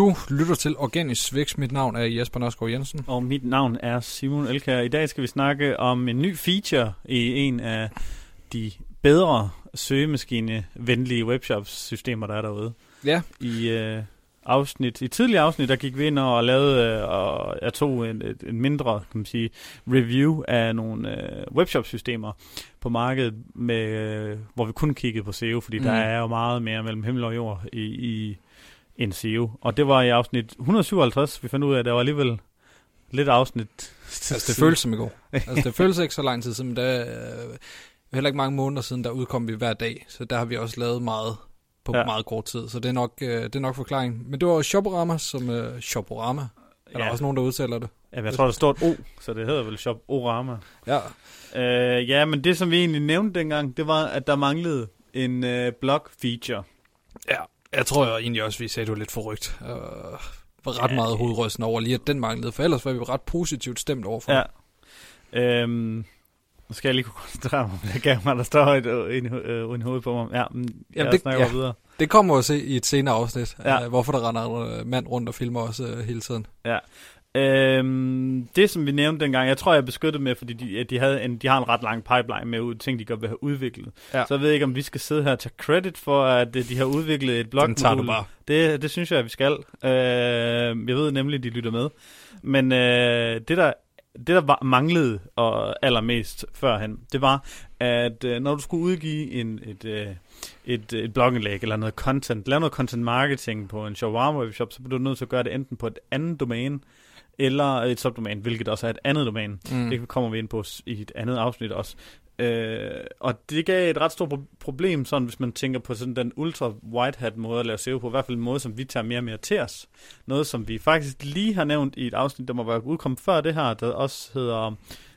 Du lytter til Organisk Vækst. Mit navn er Jesper Nørsgaard Jensen. Og mit navn er Simon Elkær. I dag skal vi snakke om en ny feature i en af de bedre søgemaskine-venlige webshops-systemer, der er derude. Ja. I øh, afsnit, i tidligere afsnit, der gik vi ind og lavede, øh, og jeg tog en, en mindre, kan man sige, review af nogle øh, webshop-systemer på markedet, med, øh, hvor vi kun kiggede på SEO, fordi mm. der er jo meget mere mellem himmel og jord i, i en SEO. Og det var i afsnit 157, vi fandt ud af, at der var alligevel lidt afsnit. Altså, det føles som i går. altså, det føles ikke så lang tid siden, der øh, heller ikke mange måneder siden, der udkom vi hver dag, så der har vi også lavet meget på ja. meget kort tid, så det er nok, øh, det er nok forklaringen. Men det var Shoporama, som øh, Shoporama. Er der ja. også nogen, der udtaler det? Ja, jeg tror, der står et O, så det hedder vel Shoporama. Ja. Øh, ja, men det, som vi egentlig nævnte dengang, det var, at der manglede en øh, blog-feature. Ja, jeg tror jeg egentlig også, vi sagde, det var lidt forrygt. Øh, var ret ja, meget hovedrystende over lige, at den manglede, for ellers var vi ret positivt stemt overfor. Ja. Øhm, nu skal jeg lige kunne koncentrere mig, jeg gav mig, der står et, en, en, en hoved på mig. Ja, men Jamen, det, ja, videre. Det kommer også i et senere afsnit, ja. uh, hvorfor der render mand rundt og filmer os uh, hele tiden. Ja. Øhm, det som vi nævnte dengang, jeg tror jeg beskyttede med, fordi de, de, havde en, de har en ret lang pipeline med ting, de godt vil have udviklet. Ja. Så jeg ved ikke, om vi skal sidde her og tage credit for, at de har udviklet et blog Den tager du bare. Det, det synes jeg, at vi skal. Øh, jeg ved nemlig, at de lytter med. Men øh, det der det, der var, manglede og allermest førhen, det var, at øh, når du skulle udgive en, et, øh, et, et blogindlæg eller noget content, lave noget content marketing på en shawarma webshop, så bliver du nødt til at gøre det enten på et andet domæne, eller et subdomæne, hvilket også er et andet domæne. Mm. Det kommer vi ind på i et andet afsnit også. Øh, og det gav et ret stort problem, sådan hvis man tænker på sådan den ultra white hat måde at lave SEO på, i hvert fald en måde, som vi tager mere og mere til os. Noget, som vi faktisk lige har nævnt i et afsnit, der må være udkommet før det her, der også hedder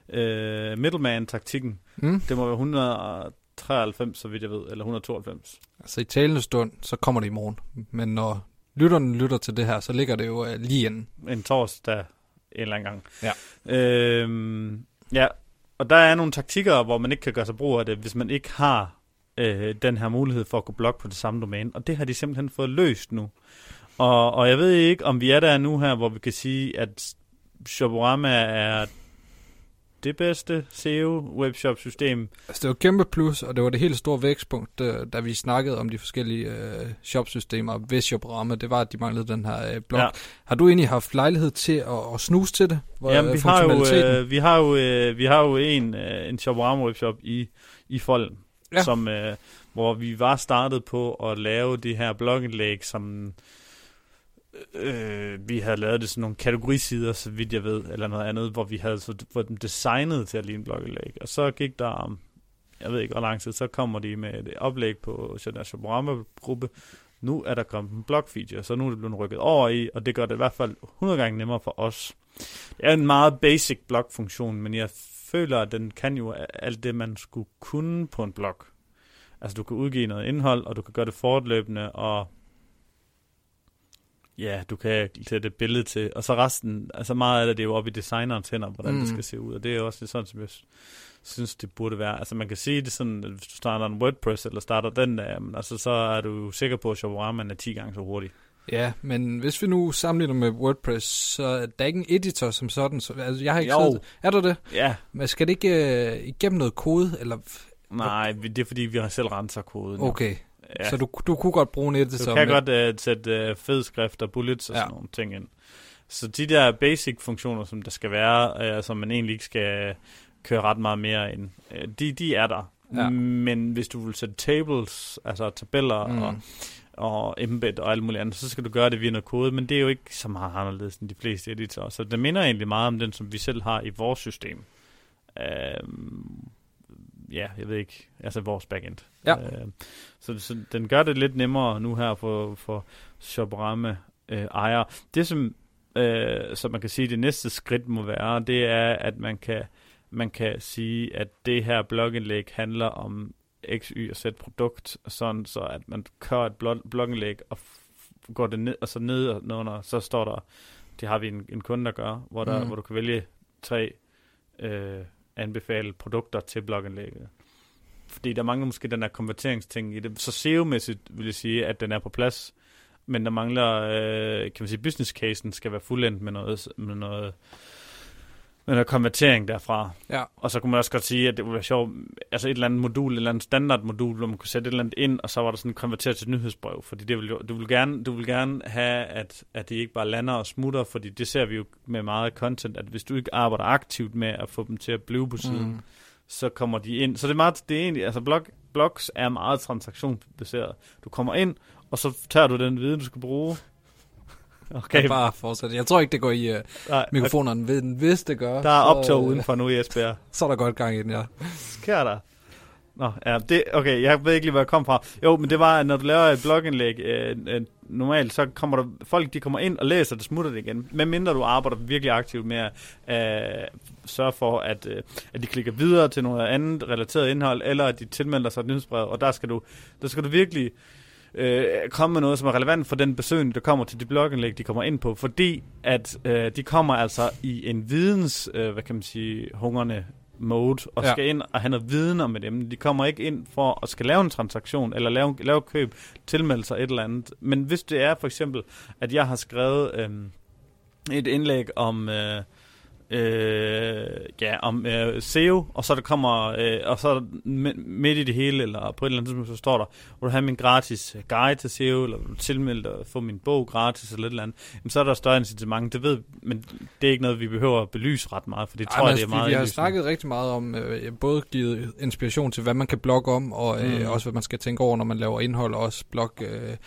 øh, middleman-taktikken. Mm. Det må være 193, så vidt jeg ved, eller 192. Altså i talende stund, så kommer det i morgen. Men når lytterne lytter til det her, så ligger det jo uh, lige inden. En torsdag en eller anden gang. Ja. Øhm, ja, og der er nogle taktikker, hvor man ikke kan gøre sig brug af det, hvis man ikke har øh, den her mulighed for at kunne blogge på det samme domæne. Og det har de simpelthen fået løst nu. Og, og jeg ved ikke, om vi er der nu her, hvor vi kan sige, at Shoporama er det bedste SEO-webshop-system. Altså, det var kæmpe plus, og det var det helt store vækstpunkt, øh, da vi snakkede om de forskellige øh, shopsystemer ved Shoporama. Det var, at de manglede den her øh, blog. Ja. Har du egentlig haft lejlighed til at, at snuse til det? Hvor, Jamen, vi, har jo, øh, vi har jo, øh, vi har jo en, øh, en Shoporama-webshop i, i Folden, ja. som, øh, hvor vi var startet på at lave det her blogindlæg, som øh, vi havde lavet det sådan nogle kategorisider, så vidt jeg ved, eller noget andet, hvor vi havde så, hvor den designet til at ligne blogindlæg. Og så gik der om, jeg ved ikke hvor lang tid, så kommer de med et oplæg på Shaborama gruppe Nu er der kommet en blog feature, så nu er det blevet rykket over i, og det gør det i hvert fald 100 gange nemmere for os. Det er en meget basic blog-funktion, men jeg føler, at den kan jo alt det, man skulle kunne på en blog. Altså du kan udgive noget indhold, og du kan gøre det fortløbende, og ja, du kan sætte et billede til, og så resten, altså meget af det, det er jo oppe i designerens hænder, hvordan mm. det skal se ud, og det er også sådan, som jeg synes, det burde være. Altså man kan sige det sådan, at hvis du starter en WordPress, eller starter den der, men altså så er du sikker på, at Shopperman er 10 gange så hurtig. Ja, men hvis vi nu sammenligner med WordPress, så er der ikke en editor som sådan. Så, altså, jeg har ikke jo. Siddet, er der det? Ja. Men skal det ikke uh, igennem noget kode? Eller? Nej, det er fordi, vi har selv renser koden. Okay. Ja. Så du, du kunne godt bruge en editor. Du kan godt uh, sætte uh, fed skrift og bullets og ja. sådan nogle ting ind. Så de der basic funktioner, som der skal være, uh, som man egentlig ikke skal køre ret meget mere ind, uh, de, de er der. Ja. Men hvis du vil sætte tables, altså tabeller mm. og, og embed og alt muligt andet, så skal du gøre det via noget kode, men det er jo ikke så meget anderledes end de fleste editorer. Så det minder egentlig meget om den, som vi selv har i vores system. Uh, ja, jeg ved ikke, altså vores backend. Ja. Øh, så, så den gør det lidt nemmere nu her for, for Shoprame øh, ejer. Det som, øh, som man kan sige, det næste skridt må være, det er, at man kan, man kan sige, at det her blogindlæg handler om X, Y og Z produkt, sådan så at man kører et blogindlæg og går det ned, og så ned og så står der, det har vi en, en kunde, der gør, hvor, der, mm. hvor du kan vælge tre øh, anbefale produkter til blogindlægget. Fordi der mangler måske den der konverteringsting i det. Så SEO-mæssigt vil jeg sige, at den er på plads. men der mangler, øh, kan man sige, business casen skal være fuldendt med noget, med noget med noget konvertering derfra. Ja. Og så kunne man også godt sige, at det ville være sjovt, altså et eller andet modul, et eller andet standardmodul, hvor man kunne sætte et eller andet ind, og så var der sådan konverteret til et nyhedsbrev, fordi det vil jo, du vil gerne, du vil gerne have, at, at det ikke bare lander og smutter, fordi det ser vi jo med meget content, at hvis du ikke arbejder aktivt med at få dem til at blive på siden, mm. så kommer de ind. Så det er meget, det er egentlig, altså blog, blogs er meget transaktionsbaseret. Du kommer ind, og så tager du den viden, du skal bruge, Okay. Jeg bare fortsætte. Jeg tror ikke, det går i uh, Nej, mikrofonerne ved den. Hvis det gør, Der er optog uh, udenfor nu i Esbjerg. så er der godt gang i den, ja. Sker der? Nå, ja, det, okay, jeg ved ikke lige, hvor jeg kom fra. Jo, men det var, når du laver et blogindlæg, øh, øh, normalt, så kommer der, folk de kommer ind og læser det, smutter det igen. Men mindre du arbejder virkelig aktivt med at øh, sørge for, at, øh, at de klikker videre til noget andet relateret indhold, eller at de tilmelder sig et nyhedsbrev, og der skal du, der skal du virkelig øh, komme med noget, som er relevant for den besøgende, der kommer til de blogindlæg, de kommer ind på, fordi at øh, de kommer altså i en videns, øh, hvad kan man sige, hungrende mode, og ja. skal ind og have noget viden om et emne. De kommer ikke ind for at skal lave en transaktion, eller lave, lave køb, tilmelde sig et eller andet. Men hvis det er for eksempel, at jeg har skrevet øh, et indlæg om... Øh, øh, ja, om øh, SEO, og så der kommer, øh, og så midt i det hele, eller på et eller andet tidspunkt, så står der, hvor du have min gratis guide til SEO, eller du tilmelde dig få min bog gratis, eller et eller andet, jamen, så er der større incitament, det ved, men det er ikke noget, vi behøver at belyse ret meget, for det Ej, tror jeg, det er meget Vi har snakket rigtig meget om, øh, både givet inspiration til, hvad man kan blogge om, og øh, mm. også, hvad man skal tænke over, når man laver indhold, og også blog øh,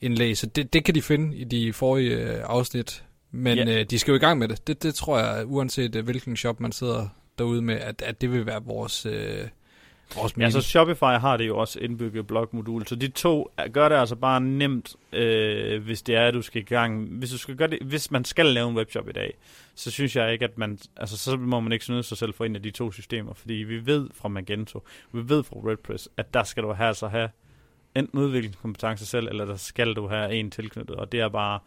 indlæg, så det, det kan de finde i de forrige øh, afsnit, men ja. øh, de skal jo i gang med det. det. Det tror jeg, uanset øh, hvilken shop man sidder derude med, at, at det vil være vores, øh, vores Ja, så Shopify har det jo også indbygget blogmodul, så de to gør det altså bare nemt, øh, hvis det er, at du skal i gang. Hvis, du skal gøre det, hvis man skal lave en webshop i dag, så synes jeg ikke, at man, altså så må man ikke snyde sig selv for en af de to systemer, fordi vi ved fra Magento, vi ved fra WordPress, at der skal du have, altså have enten udviklingskompetence selv, eller der skal du have en tilknyttet, og det er bare,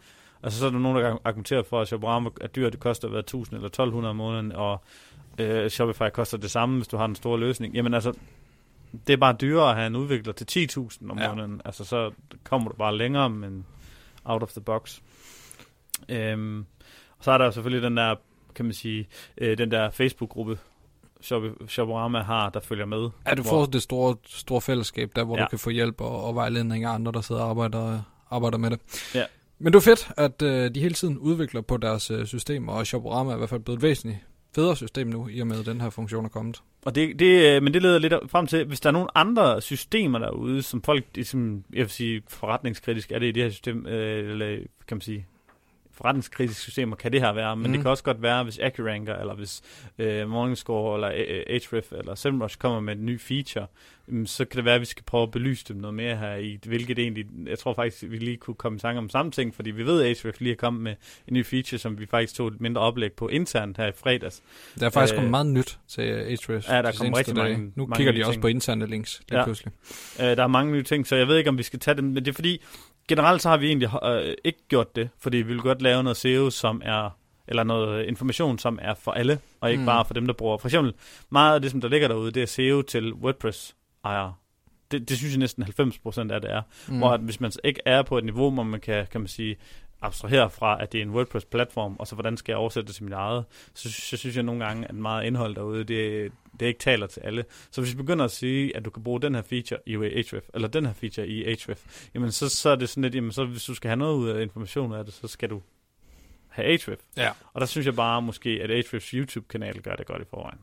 Altså så er der nogen, der argumenterer for, at Shopify er dyrt, det koster hvad, 1000 eller 1200 om måneden, og øh, Shopify koster det samme, hvis du har en stor løsning. Jamen altså, det er bare dyrere at have en udvikler til 10.000 om ja. måneden. Altså så kommer du bare længere, men out of the box. Øhm, og så er der selvfølgelig den der, kan man sige, øh, den der Facebook-gruppe, Shoporama har, der følger med. Ja, du får hvor, det store, store fællesskab, der hvor ja. du kan få hjælp og, og vejledning af andre, der sidder og arbejder, arbejder med det. Ja, men det er fedt, at øh, de hele tiden udvikler på deres øh, system, og Shoporama er i hvert fald blevet et væsentligt federe system nu, i og med at den her funktion er kommet. Og det, det, øh, men det leder lidt frem til, hvis der er nogle andre systemer derude, som folk, ligesom, jeg vil sige, forretningskritisk er det i det her system, øh, eller kan man sige, forretningskritiske systemer kan det her være, men mm. det mhm. kan også godt være, hvis AccuRanker, eller hvis øh, Morningscore, eller Ahrefs, eller SEMrush kommer med en ny feature, øh, så kan det være, at vi skal prøve at belyse dem noget mere her i, hvilket egentlig, jeg tror faktisk, vi lige kunne komme i tanke om samme ting, fordi vi ved, at Ahrefs lige er kommet med en ny feature, som vi faktisk tog et mindre oplæg på internt her i fredags. Der er faktisk øh, kommet meget nyt til Ahrefs. Ja, der er kommet rigtig mange Nu mange kigger de også ting. på interne links lige ja. pludselig. Øh, der er mange nye ting, så jeg ved ikke, om vi skal tage dem, men det er fordi, generelt så har vi egentlig øh, ikke gjort det, fordi vi vil godt lave noget SEO, som er eller noget information, som er for alle, og ikke mm. bare for dem, der bruger. For eksempel, meget af det, som der ligger derude, det er SEO til WordPress-ejere. Det, det synes jeg næsten 90% af det er. Mm. Hvor at hvis man ikke er på et niveau, hvor man kan, kan man sige, abstrahere fra, at det er en WordPress-platform, og så hvordan skal jeg oversætte det til mit eget, så, så synes jeg nogle gange, at meget indhold derude, det, det ikke taler til alle. Så hvis vi begynder at sige, at du kan bruge den her feature i Ahrefs, eller den her feature i Ahrefs, jamen så, så er det sådan lidt, jamen så hvis du skal have noget ud af information af det, så skal du have Ahrefs. Ja. Og der synes jeg bare måske, at Ahrefs YouTube-kanal gør det godt i forvejen.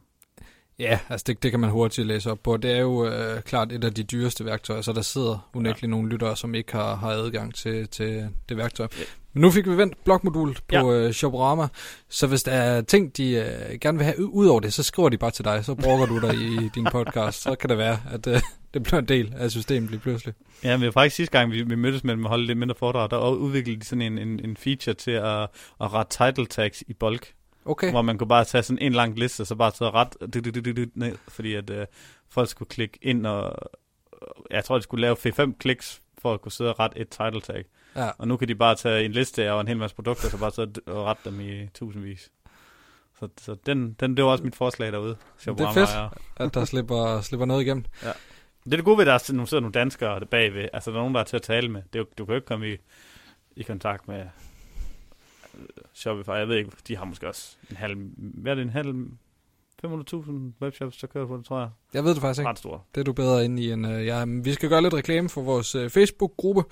Ja, altså det, det kan man hurtigt læse op på. Det er jo øh, klart et af de dyreste værktøjer, så der sidder unægteligt ja. nogle lyttere, som ikke har, har adgang til, til det værktøj. Ja. Men nu fik vi vendt blokmodul på ja. øh, Shoporama, så hvis der er ting, de øh, gerne vil have ud over det, så skriver de bare til dig, så bruger du dig i din podcast, så kan det være, at øh, det bliver en del af systemet lige pludselig. Ja, men faktisk sidste gang, vi, vi mødtes med dem og holdt lidt mindre foredrag, der udviklede de sådan en, en, en feature til at, at rette title tags i bulk. Okay. Hvor man kunne bare tage sådan en lang liste, og så bare tage ret ned, fordi at øh, folk skulle klikke ind, og jeg tror, de skulle lave 4-5 kliks, for at kunne sidde og rette et title tag. Ja. Og nu kan de bare tage en liste og en hel masse produkter, så bare sidde og rette dem i tusindvis. Så, så den, den, det var også mit forslag derude. Det er fedt, at der slipper, slipper noget igennem. Ja. Det er det gode ved, at der nu sidder nogle danskere bagved. Altså, der er nogen, der er til at tale med. Det er, du kan jo ikke komme i i kontakt med øh, Shopify. Jeg ved ikke, de har måske også en halv, hvad er det, en halv 500.000 webshops, der kører på det, tror jeg. Jeg ved det faktisk ikke. Ret stor. Det er du bedre inde i end uh, ja, Vi skal gøre lidt reklame for vores uh, Facebook-gruppe,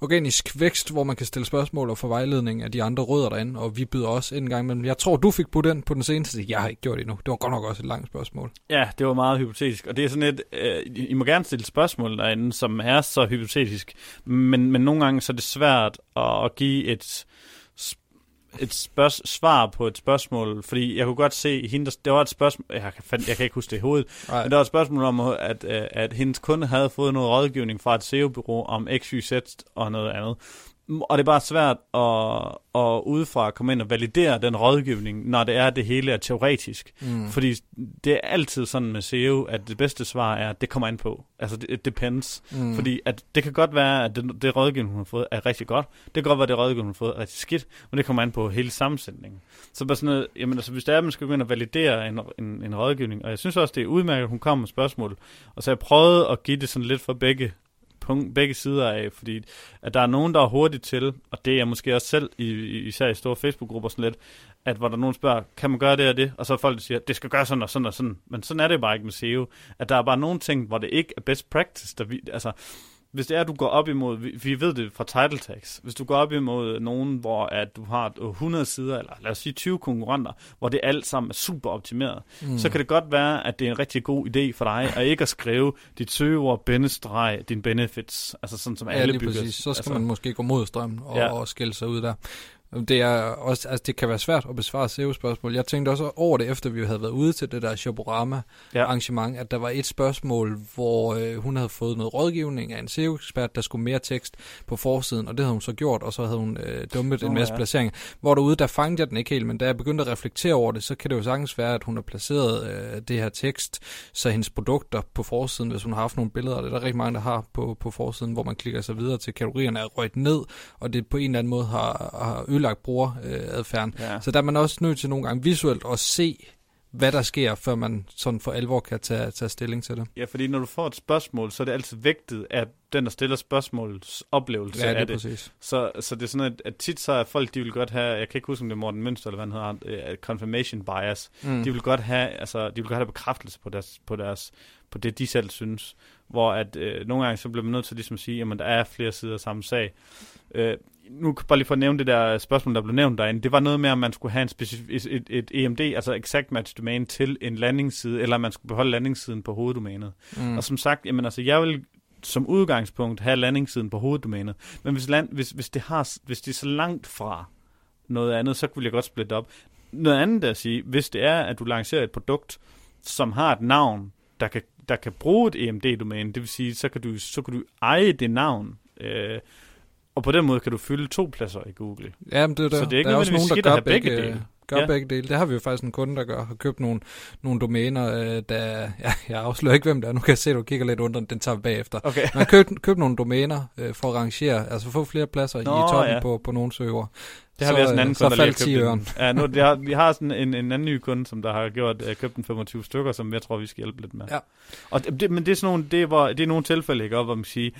Organisk Vækst, hvor man kan stille spørgsmål og få vejledning af de andre rødder derinde, og vi byder også en gang imellem. Jeg tror, du fik på den på den seneste. Jeg har ikke gjort det endnu. Det var godt nok også et langt spørgsmål. Ja, det var meget hypotetisk, og det er sådan et, øh, I må gerne stille spørgsmål derinde, som er så hypotetisk, men, men nogle gange så er det svært at give et et spørg- svar på et spørgsmål, fordi jeg kunne godt se, hende, der, det var et spørgsmål, jeg kan, jeg kan ikke huske det i hovedet, Nej. men der var et spørgsmål om, at, at hendes kunde havde fået noget rådgivning fra et SEO-bureau om XYZ og noget andet. Og det er bare svært at, at udefra komme ind og validere den rådgivning, når det er, at det hele er teoretisk. Mm. Fordi det er altid sådan med SEO, at det bedste svar er, at det kommer an på. Altså, det depends. Mm. Fordi at det kan godt være, at det, det rådgivning, hun har fået, er rigtig godt. Det kan godt være, at det rådgivning, hun har fået, er rigtig skidt. Men det kommer an på hele sammensætningen. Så bare sådan noget, jamen, altså, hvis det er, at man skal gå ind og validere en, en, en rådgivning, og jeg synes også, det er udmærket, at hun kommer med spørgsmål. Og så jeg prøvet at give det sådan lidt for begge punkt, begge sider af, fordi at der er nogen, der er hurtigt til, og det er jeg måske også selv, i, især i store Facebook-grupper sådan lidt, at hvor der er nogen spørger, kan man gøre det og det? Og så er folk, der siger, det skal gøre sådan og sådan og sådan. Men sådan er det bare ikke med SEO. At der er bare nogle ting, hvor det ikke er best practice. Der vi, altså, hvis det er, at du går op imod, vi, vi ved det fra title tags, hvis du går op imod nogen, hvor at du har 100 sider, eller lad os sige 20 konkurrenter, hvor det alt sammen er super optimeret, mm. så kan det godt være, at det er en rigtig god idé for dig, at ikke at skrive dit søgeord, bindestreg, din benefits, altså sådan som ja, alle bygger. Præcis. Så skal altså, man måske gå mod strømmen og, ja. og skille sig ud der. Det, er også, altså det kan være svært at besvare SEO-spørgsmål. Jeg tænkte også over det, efter vi havde været ude til det der Shoporama-arrangement, ja. at der var et spørgsmål, hvor øh, hun havde fået noget rådgivning af en SEO-ekspert, der skulle mere tekst på forsiden, og det havde hun så gjort, og så havde hun øh, dummet oh, en masse ja. placeringer. Hvor derude, der fangede jeg den ikke helt, men da jeg begyndte at reflektere over det, så kan det jo sagtens være, at hun har placeret øh, det her tekst, så hendes produkter på forsiden, hvis hun har haft nogle billeder, og det er der rigtig mange, der har på, på forsiden, hvor man klikker sig videre til kategorierne er røget ned, og det på en eller anden måde har, har ødelagt brugeradfærden. Ja. Så der er man også nødt til nogle gange visuelt at se, hvad der sker, før man sådan for alvor kan tage, tage stilling til det. Ja, fordi når du får et spørgsmål, så er det altid vægtet af den, der stiller spørgsmåls oplevelse ja, det af det. Præcis. Så, så det er sådan, at, at tit så er folk, de vil godt have, jeg kan ikke huske, om det er Morten Mønster, eller hvad han hedder, uh, confirmation bias. Mm. De vil godt have, altså, de vil godt have bekræftelse på deres, på deres, på det, de selv synes. Hvor at øh, nogle gange, så bliver man nødt til ligesom at sige, at der er flere sider af samme sag. Øh, nu bare lige for at nævne det der spørgsmål, der blev nævnt derinde, det var noget med, om man skulle have en specif- et, et, EMD, altså exact match domain, til en landingsside, eller man skulle beholde landingssiden på hoveddomænet. Mm. Og som sagt, jamen altså, jeg vil som udgangspunkt have landingssiden på hoveddomænet, men hvis, land, hvis, hvis, det har, hvis det er så langt fra noget andet, så vil jeg godt splitte op. Noget andet at sige, hvis det er, at du lancerer et produkt, som har et navn, der kan, der kan bruge et EMD-domæne, det vil sige, så kan du, så kan du eje det navn, øh, og på den måde kan du fylde to pladser i Google. Ja, men det er der. Så det er ikke der er også nogen, der gør begge, begge dele. Gør ja. begge dele. Det har vi jo faktisk en kunde, der gør. Har købt nogle, nogle domæner, øh, der... Ja, jeg afslører ikke, hvem det er. Nu kan jeg se, at du kigger lidt under. Den tager vi bagefter. Okay. Man har købt, købt nogle domæner øh, for at rangere, altså få flere pladser Nå, i toppen ja. på, på nogle søger. Det har så, vi også en anden kunde, der lige har købt. En, ja, nu, det har, vi har sådan en, en anden ny kunde, som der har gjort, uh, købt en 25 stykker, som jeg tror, vi skal hjælpe lidt med. Ja. Og det, men det er sådan nogle, det er, hvor, det er nogle tilfælde, ikke, hvor man siger,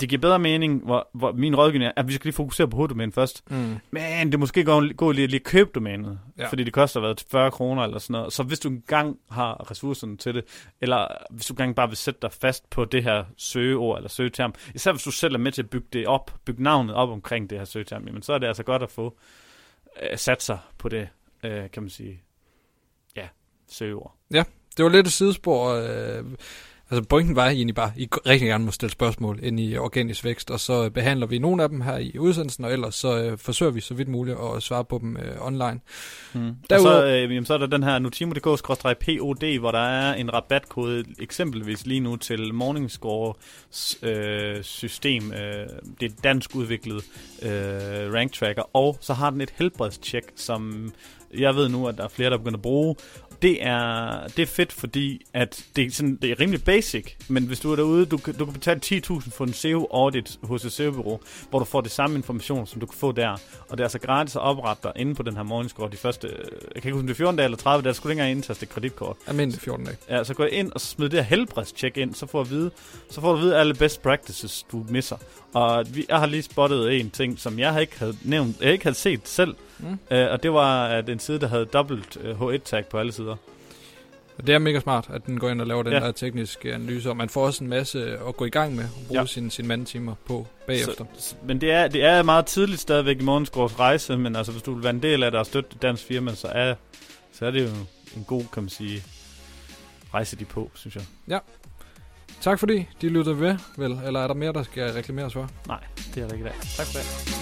det giver bedre mening, hvor, hvor min rådgivning er, at vi skal lige fokusere på hoveddomænet først. Mm. Men det måske gå, gå lige, lige købe domænet, ja. fordi det koster hvad, 40 kroner eller sådan noget. Så hvis du engang har ressourcerne til det, eller hvis du engang bare vil sætte dig fast på det her søgeord eller søgeterm, især hvis du selv er med til at bygge det op, bygge navnet op omkring det her søgeterm, jamen så er det altså godt at få øh, sat sig på det, øh, kan man sige, ja, søgeord. Ja, det var lidt et sidespor. Øh Altså pointen var egentlig bare, at I rigtig gerne må stille spørgsmål ind i organisk vækst, og så behandler vi nogle af dem her i udsendelsen, og ellers så øh, forsøger vi så vidt muligt at svare på dem øh, online. Mm. Derudover, og så, øh, jamen, så er der den her nutimo.dk-pod, hvor der er en rabatkode eksempelvis lige nu til Morningscore øh, system. Øh, det er dansk udviklet øh, rank tracker, og så har den et helbredstjek, som jeg ved nu, at der er flere, der begynder at bruge, det er, det er fedt, fordi at det, er sådan, det er rimelig basic, men hvis du er derude, du, kan- du kan betale 10.000 for en SEO-audit hos et SEO-bureau, hvor du får det samme information, som du kan få der. Og det er altså gratis at oprette dig inde på den her morgenscore de første, øh, jeg kan ikke huske, om det er 14 dage eller 30 dage, der skulle ikke engang indtaste et kreditkort. Almindelig 14 dage. Ja, så gå ind og smid det her helbredstjek ind, så får, at vide, så får du at vide alle best practices, du misser. Og vi, jeg har lige spottet en ting, som jeg ikke havde nævnt, jeg ikke havde set selv, Mm. øh, og det var at en side, der havde dobbelt øh, H1-tag på alle sider. Og det er mega smart, at den går ind og laver den Ja. der tekniske analyse, og man får også en masse at gå i gang med, og bruge Ja. ja. sine, sine mandetimer på bagefter. Så, men det er, det er meget tidligt stadigvæk i morgensgårds rejse, men altså, hvis du vil være en del af det og støtte dansk firma, så er, så er det jo en god, kan man sige, rejse de på, synes jeg. Tak fordi de lyttede ved, vel? Eller er der mere, der skal reklameres for? Nej, det er der ikke i dag. Tak for det.